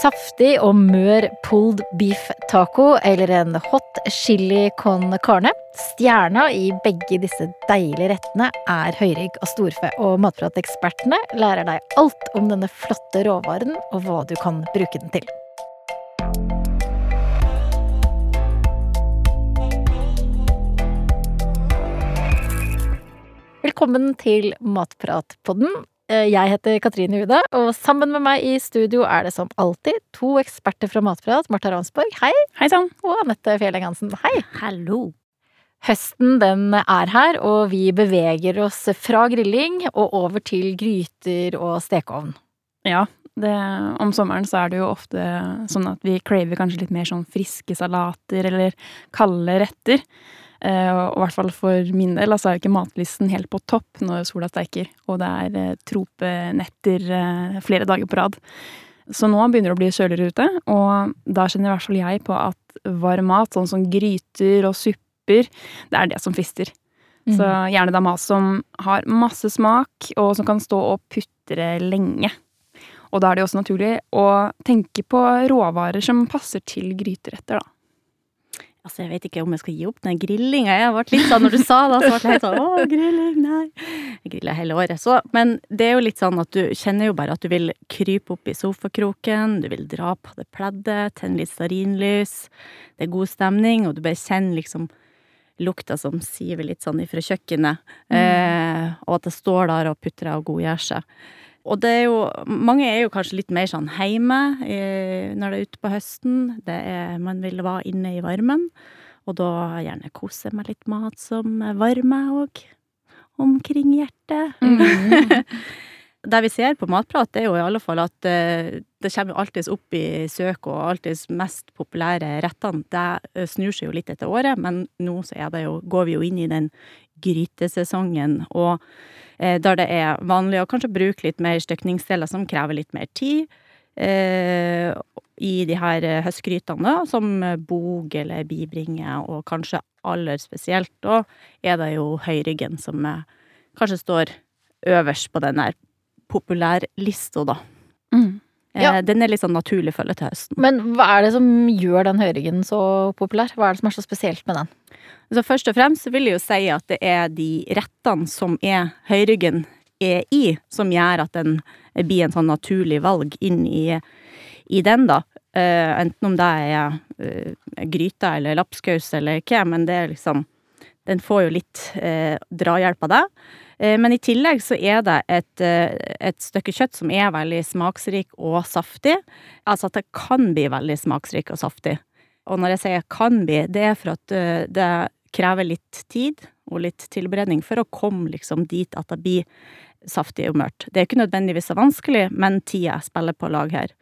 saftig og mør pulled beef taco eller en hot chili con carne. Stjerna i begge disse deilige rettene er høyrygg og storfe, og matpratekspertene lærer deg alt om denne flotte råvaren og hva du kan bruke den til. Velkommen til Matpratpodden. Eh, jeg heter Katrine Hude, og sammen med meg i studio er det som alltid to eksperter fra Matprat. Marta Ransborg, hei. Hei sann. Og Anette Fjelleng Hansen, hei. Hallo. Høsten den er her, og vi beveger oss fra grilling og over til gryter og stekeovn. Ja, det, om sommeren så er det jo ofte sånn at vi craver kanskje litt mer sånn friske salater eller kalde retter. Eh, og i hvert fall for min del altså er ikke matlisten helt på topp når sola steiker og det er eh, tropenetter eh, flere dager på rad. Så nå begynner det å bli kjøligere ute, og da kjenner i hvert fall jeg på at varm mat, sånn som gryter og supper, det er det som frister. Mm. Så gjerne da mat som har masse smak, og som kan stå og putre lenge. Og da er det også naturlig å tenke på råvarer som passer til gryteretter, da. Altså, jeg vet ikke om jeg skal gi opp den grillinga. Jeg ble litt sånn når du sa det, så ble jeg helt sånn å, grilling, nei. Jeg griller hele året. Så, men det er jo litt sånn at du kjenner jo bare at du vil krype opp i sofakroken, du vil dra på det pleddet, tenne litt stearinlys, det er god stemning, og du bare kjenner liksom lukta som siver litt sånn ifra kjøkkenet, mm. eh, og at det står der og putrer og godgjør seg. Og det er jo Mange er jo kanskje litt mer sånn heime eh, når det er ute på høsten. Det er, man vil være inne i varmen. Og da gjerne kose med litt mat som varmer òg. Omkring hjertet. Mm. det vi ser på Matprat, er jo i alle fall at uh, det kommer alltids opp i søk, og alltids mest populære rettene. Det snur seg jo litt etter året, men nå så er det jo, går vi jo inn i den grytesesongen. Og Eh, der det er vanlig å kanskje bruke litt mer stykningsdeler som krever litt mer tid. Eh, I de her høstgrytene, høstgrytene, som bog eller bibringe, og kanskje aller spesielt da, er det jo høyryggen som kanskje står øverst på den der populærlista, da. Mm. Ja. Den er litt sånn naturlig følge til høsten. Men hva er det som gjør den høyryggen så populær? Hva er det som er så spesielt med den? Så først og fremst vil jeg jo si at det er de rettene som er høyryggen er i, som gjør at den blir en sånn naturlig valg inn i, i den, da. Uh, enten om det er uh, gryta eller lapskaus eller hva, men det er liksom Den får jo litt eh, drahjelp av det. Men i tillegg så er det et, et, stykke kjøtt som er veldig smaksrik og saftig. Altså at det kan bli veldig smaksrik og saftig. Og når jeg sier kan bli, det er for at det krever litt tid og litt tilberedning for å komme liksom dit at det blir saftig og mørt. Det er ikke nødvendigvis så vanskelig, men tida spiller på lag her.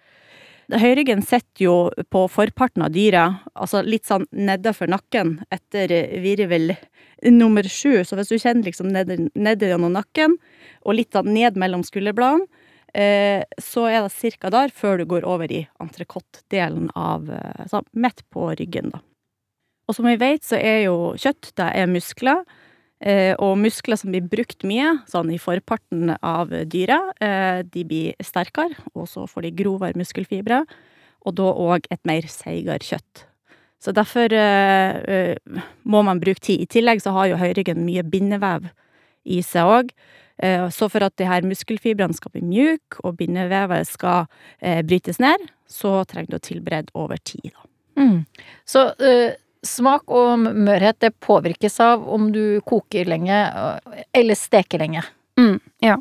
Høyryggen sitter jo på forparten av dyret, altså litt sånn nedafor nakken etter virvel nummer sju, så hvis du kjenner liksom nedi gjennom nakken, og litt sånn ned mellom skulderbladene, eh, så er det cirka der før du går over i entrecôte-delen av eh, så midt på ryggen, da. Og som vi vet, så er jo kjøtt det er muskler. Eh, og muskler som blir brukt mye, sånn i forparten av dyret, eh, de blir sterkere, og så får de grovere muskelfibre, og da òg et mer seigere kjøtt. Så derfor eh, må man bruke tid. I tillegg så har jo høyryggen mye bindevev i seg òg. Så for at de her muskelfibrene skal bli mjuke, og bindevevet skal brytes ned, så trenger du å tilberede over tid, da. Mm. Så uh Smak og mørhet det påvirkes av om du koker lenge eller steker lenge. Mm, ja.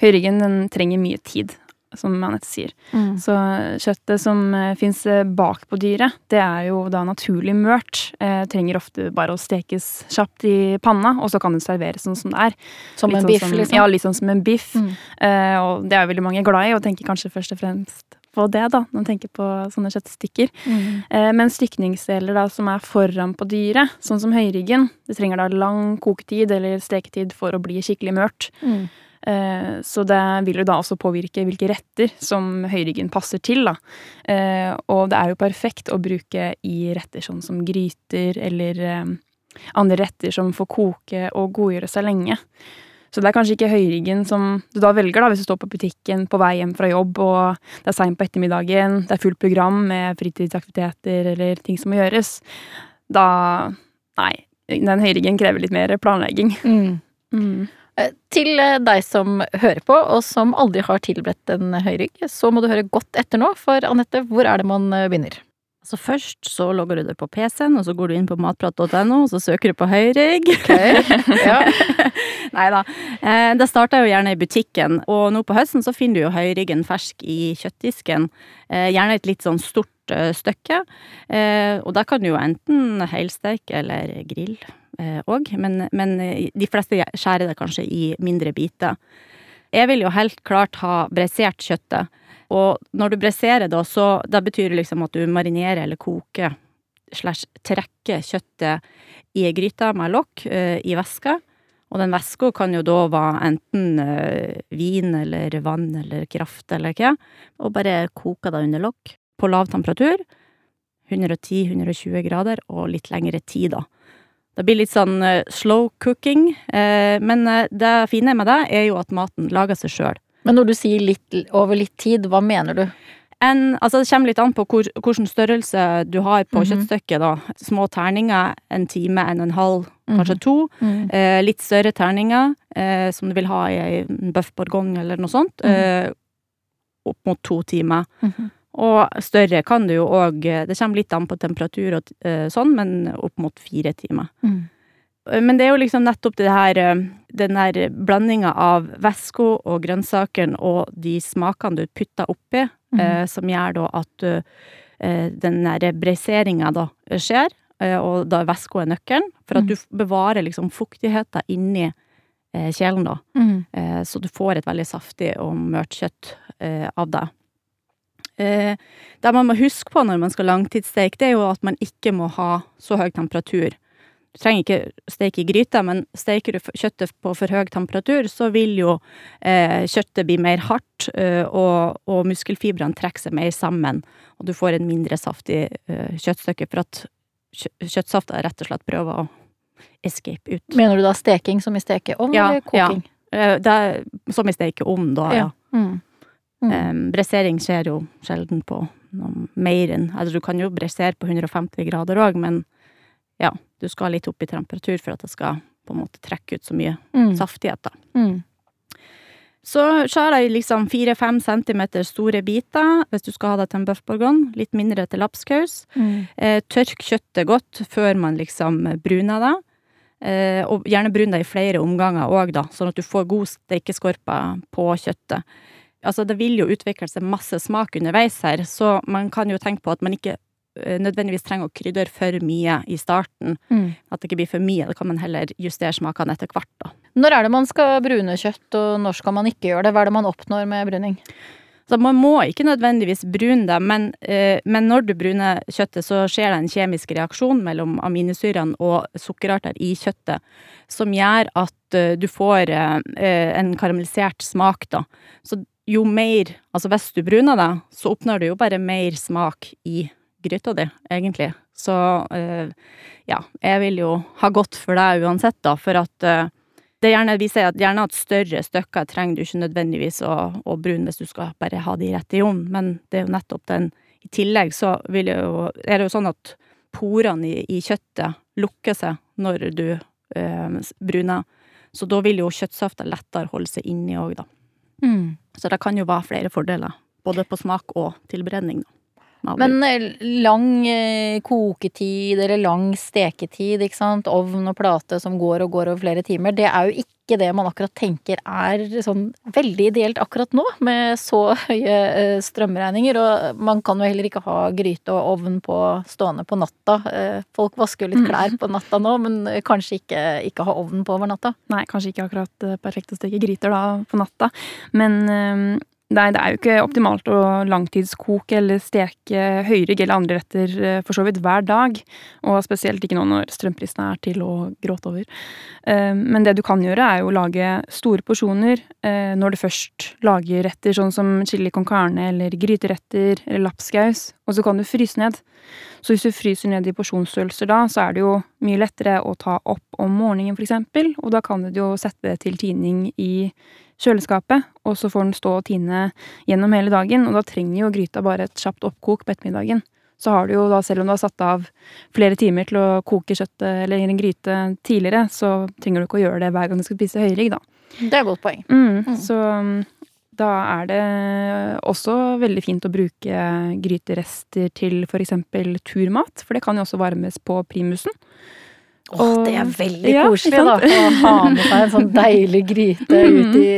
Høyryggen den trenger mye tid, som Anette sier. Mm. Så kjøttet som eh, fins eh, bak på dyret, det er jo da naturlig mørt. Eh, trenger ofte bare å stekes kjapt i panna, og så kan det serveres sånn som det er. Som litt en sånn biff, som, liksom? Ja, litt sånn som en biff. Mm. Eh, og det er jo veldig mange glad i, og tenker kanskje først og fremst på det, da, når man tenker på sånne kjøttstykker. Mm. Eh, men stykningsdeler da, som er foran på dyret, sånn som høyryggen, det trenger da lang koketid eller steketid for å bli skikkelig mørt. Mm. Eh, så det vil jo da også påvirke hvilke retter som høyryggen passer til, da. Eh, og det er jo perfekt å bruke i retter sånn som gryter eller andre retter som får koke og godgjøre seg lenge. Så det er kanskje ikke høyryggen som du da velger, da, hvis du står på butikken på vei hjem fra jobb, og det er seint på ettermiddagen, det er fullt program med fritidsaktiviteter eller ting som må gjøres. Da Nei. Den høyryggen krever litt mer planlegging. Mm. Mm. Eh, Til eh, deg som hører på, og som aldri har tilberedt en høyrygg, så må du høre godt etter nå, for Anette, hvor er det man eh, begynner? Så først så logger du deg på PC-en, og så går du inn på matprat.no, og så søker du på høyrygg. Ja. Nei da. Eh, det starter jo gjerne i butikken, og nå på høsten så finner du jo høyryggen fersk i kjøttdisken. Eh, gjerne et litt sånn stort eh, stykke. Eh, og da kan du jo enten helsteike eller grill òg, men, men de fleste skjærer det kanskje i mindre biter. Jeg vil jo helt klart ha bresert kjøttet. Og når du bresserer da, så da betyr det liksom at du marinerer eller koker slash trekker kjøttet i ei gryte med lokk eh, i væske. Og den væska kan jo da være enten eh, vin eller vann eller kraft eller hva, og bare koke det under lokk på lav temperatur. 110-120 grader og litt lengre tid, da. Det blir litt sånn eh, slow cooking, men det fine med det er jo at maten lager seg sjøl. Men når du sier litt over litt tid, hva mener du? En, altså det kommer litt an på hvor, hvilken størrelse du har på Mhm. kjøttstykket. da. Små terninger, en time, en og en halv, kanskje to. Mm. Eh, litt større terninger, eh, som du vil ha i en bøff bourgogne eller noe sånt. Mhm. Eh, opp mot to timer. Mhm. Og større kan du jo òg Det kommer litt an på temperatur og eh, sånn, men opp mot fire timer. Mm. Eh, Men det er jo liksom nettopp det her eh, Den der blandinga av væska og grønnsakene og de smakene du putter oppi, mm. eh, som gjør da at eh, den der breseringa da skjer, eh, og da væska er nøkkelen, for at mm. du bevarer liksom fuktigheten inni eh, kjelen, da. Mm. Eh, så du får et veldig saftig og mørt kjøtt eh, av det. Eh, det man må huske på når man skal langtidssteke, det er jo at man ikke må ha så høy temperatur. Du trenger ikke steke i gryta, men steker du kjøttet på for høy temperatur, så vil jo eh, kjøttet bli mer hardt, eh, og, og muskelfibrene trekker seg mer sammen, og du får en mindre saftig eh, kjøttstykke, for at kjø kjøttsafta rett og slett prøver å escape ut. Mener du da steking som i stekeovn, Ja, eller koking? Ja. det er som i stekeovn, da, ja. Mm. Mm. Um, bressering skjer jo sjelden på noe mer enn Altså, du kan jo bressere på 150 grader òg, men ja, du skal litt opp i temperatur for at det skal på en måte trekke ut så mye Mm. saftighet, da. Mm. Så skjærer jeg liksom fire-fem centimeter store biter hvis du skal ha det til en bøff bourgogne. Litt mindre til lapskaus. Mm. Eh, tørk kjøttet godt før man liksom bruner det. Eh, og gjerne brun det i flere omganger òg, da, sånn at du får god steikeskorpe på kjøttet. Altså, det vil jo utvikle seg masse smak underveis her, så man kan jo tenke på at man ikke nødvendigvis trenger å krydre for mye i starten. Mm. At det ikke blir for mye. Da kan man heller justere smakene etter hvert, da. Når er det man skal brune kjøtt, og når skal man ikke gjøre det? Hva er det man oppnår med bruning? Så man må ikke nødvendigvis brune det, men, eh, men når du bruner kjøttet, så skjer det en kjemisk reaksjon mellom aminosyrene og sukkerarter i kjøttet, som gjør at eh, du får eh, en karamellisert smak, da. Så jo mer Altså hvis du bruner det, så oppnår du jo bare mer smak i gryta di, egentlig. Så eh, ja, jeg vil jo ha godt for deg uansett, da, for at eh, det er gjerne, vi sier at gjerne at større stykker trenger du ikke nødvendigvis å, å brune hvis du skal bare ha de rett i ovnen, men det er jo nettopp den I tillegg så vil jo, er det jo sånn at porene i, i kjøttet lukker seg når du eh, bruner, så da vil jo kjøttsafta lettere holde seg inni òg, da. Mm. Så det kan jo være flere fordeler, både på smak og tilberedning, da. Men eh, lang eh, koketid eller lang steketid, ikke sant, ovn og plate som går og går over flere timer, det er jo ikke det man akkurat tenker er sånn veldig ideelt akkurat nå, med så høye eh, strømregninger. Og man kan jo heller ikke ha gryte og ovn på stående på natta. Folk vasker jo litt klær på natta nå, men kanskje ikke, ikke ha ovn på over natta. Nei, kanskje ikke akkurat perfekt å steke gryter da på natta, men nei, det er jo ikke optimalt å langtidskoke eller steke høyrygg eller andre retter eh, for så vidt hver dag, og spesielt ikke nå når strømprisene er til å gråte over. Eh, Men det du kan gjøre, er jo å lage store porsjoner eh, når du først lager retter sånn som chili con carne eller gryteretter eller lapskaus, og så kan du fryse ned. Så hvis du fryser ned i porsjonsstørrelser da, så er det jo mye lettere å ta opp om morgenen, eksempel, og da kan du jo sette det til tining i kjøleskapet, og så får den stå og tine gjennom hele dagen, og da trenger jo gryta bare et kjapt oppkok på ettermiddagen. Så har du jo da, selv om du har satt av flere timer til å koke kjøttet eller en gryte tidligere, så trenger du ikke å gjøre det hver gang du skal spise høyrygg, da. Det er et godt poeng. Mm, mm. Så um, da er det også veldig fint å bruke gryterester til eksempel turmat, for det kan jo også varmes på primusen. Åh, det er veldig ja, koselig, da. Å ha med seg en sånn deilig gryte ut i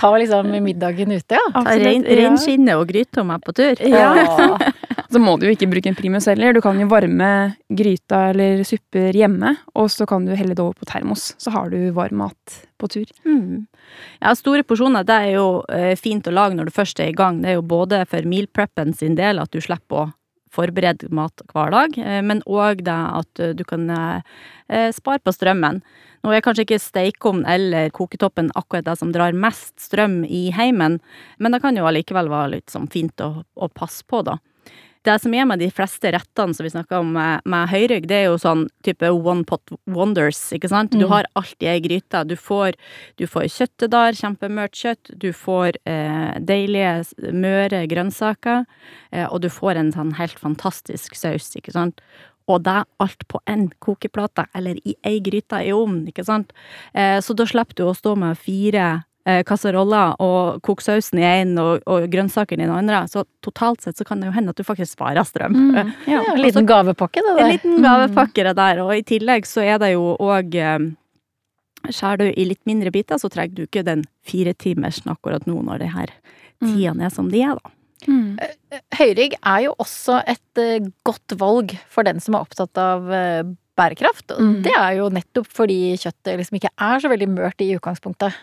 Ta liksom middagen ute, ja. Reinskinne og gryta med på tur. Ja. så må du jo ikke bruke en primus heller. Du kan jo varme gryta eller supper hjemme, og så kan du helle det over på termos. Så har du varm mat på tur. Mm. Ja, store porsjoner det er jo eh, fint å lage når du først er i gang. Det er jo både for meal preppen sin del at du slipper å forberede mat hver dag, eh, men òg det at eh, du kan eh, spare på strømmen. Nå er kanskje ikke stekeovn eller koketoppen akkurat det som drar mest strøm i heimen, men det kan jo allikevel være litt sånn fint å, å passe på, da det som er med de fleste rettene som vi snakker om med, med høyrygg, det er jo sånn type one pot wonders, ikke sant. Du mm. har alt i ei gryte. Du får, du får der, kjempemørt kjøtt. Du får eh, deilige, møre grønnsaker. Eh, og du får en sånn helt fantastisk saus, ikke sant. Og det alt på én kokeplate, eller i ei gryte i ovnen, ikke sant. Eh, så da slipper du å stå med fire eh, kasseroller og koke sausen i én og, og grønnsakene i den andre. Så totalt sett så kan det jo hende at du faktisk sparer strøm. Mm. Ja, en liten gavepakke, det der. En liten gavepakke, det der. Og i tillegg så er det jo òg eh, Skjærer du i litt mindre biter, så trenger du ikke den firetimersen akkurat nå når det her mm. tidene er som de er, da. Mm. Eh, eh, høyrygg er jo også et godt valg for den som er opptatt av bærekraft. Og mm. det er jo nettopp fordi kjøttet liksom ikke er så veldig mørt i utgangspunktet.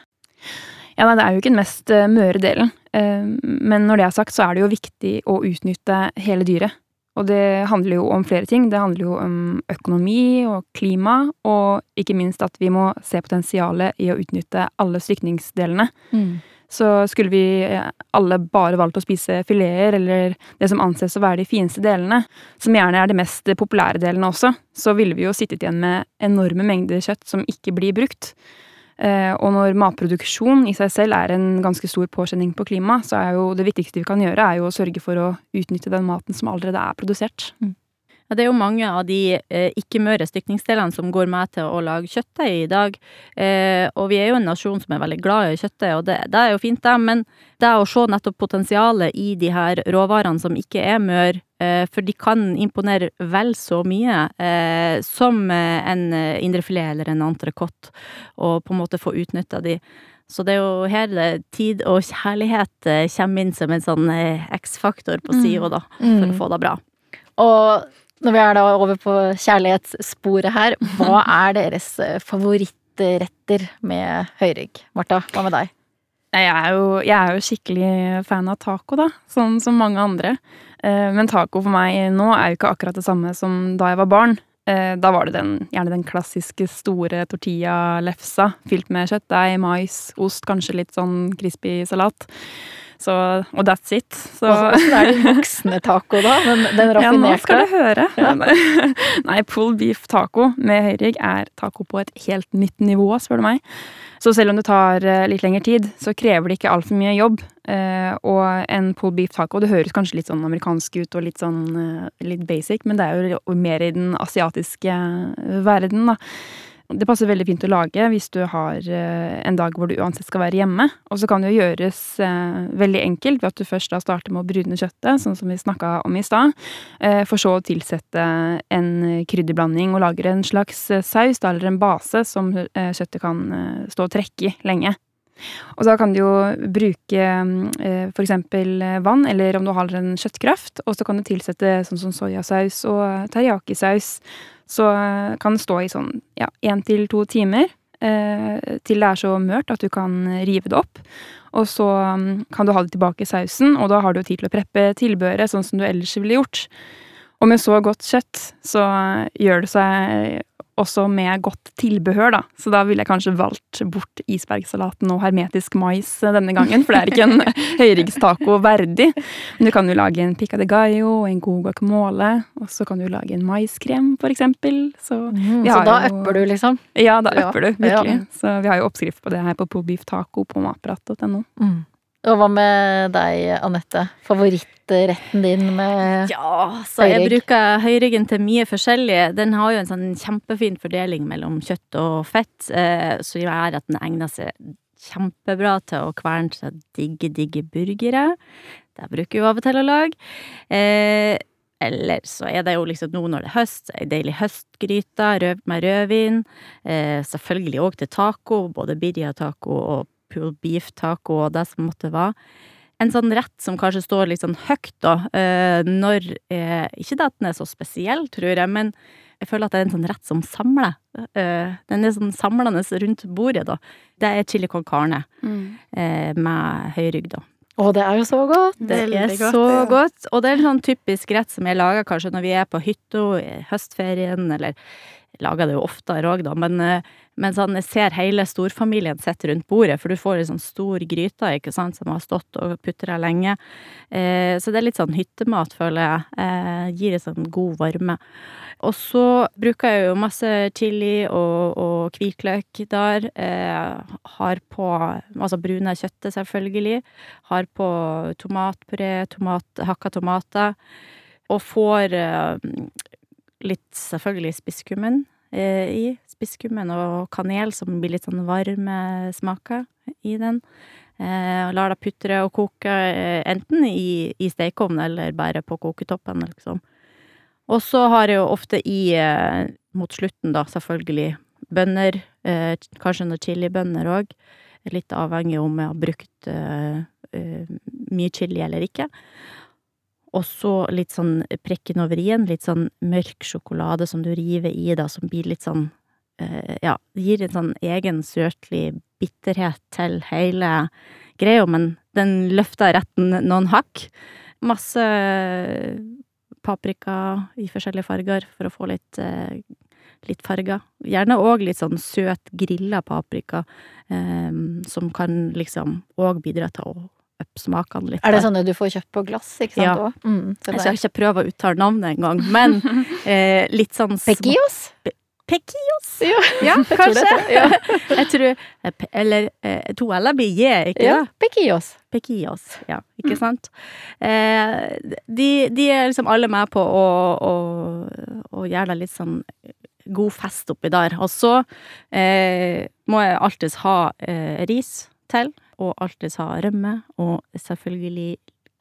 Ja, nei, det er jo ikke den mest uh, møre delen. Uh, men når det er sagt, så er det jo viktig å utnytte hele dyret. Og det handler jo om flere ting. Det handler jo om økonomi og klima, og ikke minst at vi må se potensialet i å utnytte alle stykningsdelene. Mm. Så skulle vi eh, alle bare valgt å spise fileter, eller det som anses å være de fineste delene, som gjerne er de mest populære delene også, så ville vi jo sittet igjen med enorme mengder kjøtt som ikke blir brukt. Eh, og når matproduksjon i seg selv er en ganske stor påkjenning på klimaet, så er jo det viktigste vi kan gjøre, er jo å sørge for å utnytte den maten som allerede er produsert. Mm. Ja, det er jo mange av de eh, ikke-møre stykningsdelene som går med til å lage kjøttdeig i dag. Eh, og vi er jo en nasjon som er veldig glad i kjøttdeig, og det, det, er jo fint, det. Men det å se nettopp potensialet i de her råvarene som ikke er mør, eh, for de kan imponere vel så mye eh, som en indrefilet eller en entrecôte, og på en måte få utnytta de. Så det er jo her tid og kjærlighet eh, kommer inn som en sånn eh, X-faktor på sida, da, for å mm. få det bra. Og når vi er da over på kjærlighetssporet her, hva er deres eh, favorittretter med høyrygg? Marta, hva med deg? Jeg er, jo, jeg er jo skikkelig fan av taco, da. Sånn som mange andre. Eh, men taco for meg nå er jo ikke akkurat det samme som da jeg var barn. Eh, da var det den, gjerne den klassiske store tortilla-lefsa fylt med kjøttdeig, mais, ost, kanskje litt sånn crispy salat. Så, og that's it. Så Åssen er det voksne taco, da? Den, den raffinerte? Ja, nå skal du høre. Ja. Nei, pull beef taco med høyrygg er taco på et helt nytt nivå, spør du meg. Så selv om det tar eh, litt lengre tid, så krever det ikke altfor mye jobb. Eh, og en pull beef taco, det høres kanskje litt sånn amerikansk ut og litt sånn eh, litt basic, men det er jo mer i den asiatiske verden, da. Det passer veldig fint å lage hvis du har eh, en dag hvor du uansett skal være hjemme. Og så kan det jo gjøres eh, veldig enkelt ved at du først da starter med å brune kjøttet, sånn som vi snakka om i stad. Eh, for så å tilsette en krydderblanding og lage en slags saus, eller en base, som kjøttet kan stå og trekke i lenge. Og da kan du jo bruke eksempel vann, eller om du har en kjøttkraft, og så kan du tilsette sånn som soyasaus og teriyaki-saus så eh, kan det stå i sånn ja, én til to timer eh, til det er så mørt at du kan rive det opp. Og så mm, kan du ha det tilbake i sausen, og da har du tid til å preppe tilbehøret sånn som du ellers ville gjort. Og med så godt kjøtt så gjør det seg også med godt tilbehør, da. Så da ville jeg kanskje valgt bort isbergsalaten og hermetisk mais denne gangen, for det er ikke en høyriggstaco verdig. Men du kan jo lage en pica de gallo en god guacamole, og så kan du lage en maiskrem, for eksempel. Så, mm, så da jo... upper du, liksom? Ja, da upper ja. du, virkelig. Ja. Så vi har jo oppskrift på det her på Pobeef taco på matprat.no. Mm. Og hva med deg, Anette? Favorittretten din med Ja, så jeg høyrygg? bruker høyryggen til mye forskjellig. Den har jo en sånn kjempefin fordeling mellom kjøtt og fett, eh, som gjør at den egner seg kjempebra til å kverne seg digge, digge burgere. Det bruker jo av og til å lage. Eh, eller så er det jo liksom nå når det er høst, ei deilig høstgryte røv med rødvin. Eh, selvfølgelig òg til taco, både birria-taco og pulled beef taco og det som måtte være. En sånn rett som kanskje står litt sånn høyt, da, eh, når Ikke det at den er så spesiell, tror jeg, men jeg føler at det er en sånn rett som samler. Eh, den er sånn samlende rundt bordet, da. Det er chili con carne mm. med høyrygg, da. Å, det er jo så godt! Det er godt, så ja. godt. Og det er en sånn typisk rett som jeg lager kanskje når vi er på hytta i høstferien, eller jeg lager det jo oftere òg, da, men men han jeg ser hele storfamilien sitte rundt bordet, for du får en sånn stor gryte, ikke sant, som har stått og putra lenge. Eh, så det er litt sånn hyttemat, føler jeg. Eh, gir en sånn god varme. Og så bruker jeg jo masse chili og, og hvitløk der. Eh, har på altså brune kjøttet, selvfølgelig. Har på tomatpuré, tomat, hakka tomater. Og får eh, litt, selvfølgelig, spisskummen Eh, i. Spisskummen og kanel, som blir litt sånn varme smaker i den. Eh, lar det putre og koke, eh, enten i, i stekeovn eller bare på koketoppen, liksom. Og så har jeg jo ofte i, eh, mot slutten, da, selvfølgelig, bønner. Eh, kanskje noen chilibønner òg. Litt avhengig om jeg har brukt eh, mye chili eller ikke. Og så litt sånn prekken over i-en, litt sånn mørk sjokolade som du river i, da, som blir litt sånn eh, Ja, gir en sånn egen søtlig bitterhet til hele greia, men den løfter retten noen hakk. Masse paprika i forskjellige farger for å få litt, eh, litt farger. Gjerne òg litt sånn søt grilla paprika, eh, som kan liksom òg bidra til å oppsmakene litt. Er det sånne du får kjøpt på glass, ikke sant? Ja. Mm, jeg skal ikke prøve å uttale navnet engang, men eh, litt sånn Pekios? Pekios? Ja, ja kanskje. Jeg, ja. jeg tror eh, Eller eh, to l blir j, ikke ja, det? Pekios. Pekios, ja. Ikke mm. sant? Eh, de, de, er liksom alle med på å, å, å gjøre det litt sånn god fest oppi der. Og så eh, må jeg alltids ha eh, ris til og alltid ha rømme, og selvfølgelig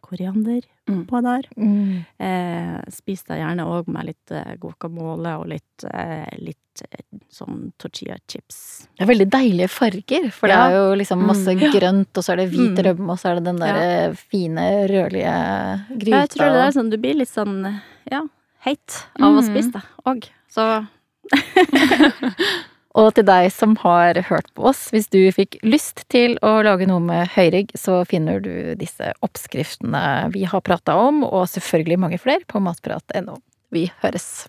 koriander mm. på der. Mm. Eh, spis det gjerne òg med litt eh, guacamole og litt, eh, litt eh, sånn tortilla chips. Det er veldig deilige farger, for ja. det er jo liksom masse mm. grønt, og så er det hvit mm. rømme, og så er det den der ja. Fine, rødlige gryta. Jeg tror det er sånn, du blir litt sånn, ja, heit av å mm. spise det òg. Så Og til deg som har hørt på oss, hvis du fikk lyst til å lage noe med høyrygg, så finner du disse oppskriftene vi har prata om, og selvfølgelig mange flere, på matprat.no. Vi høres!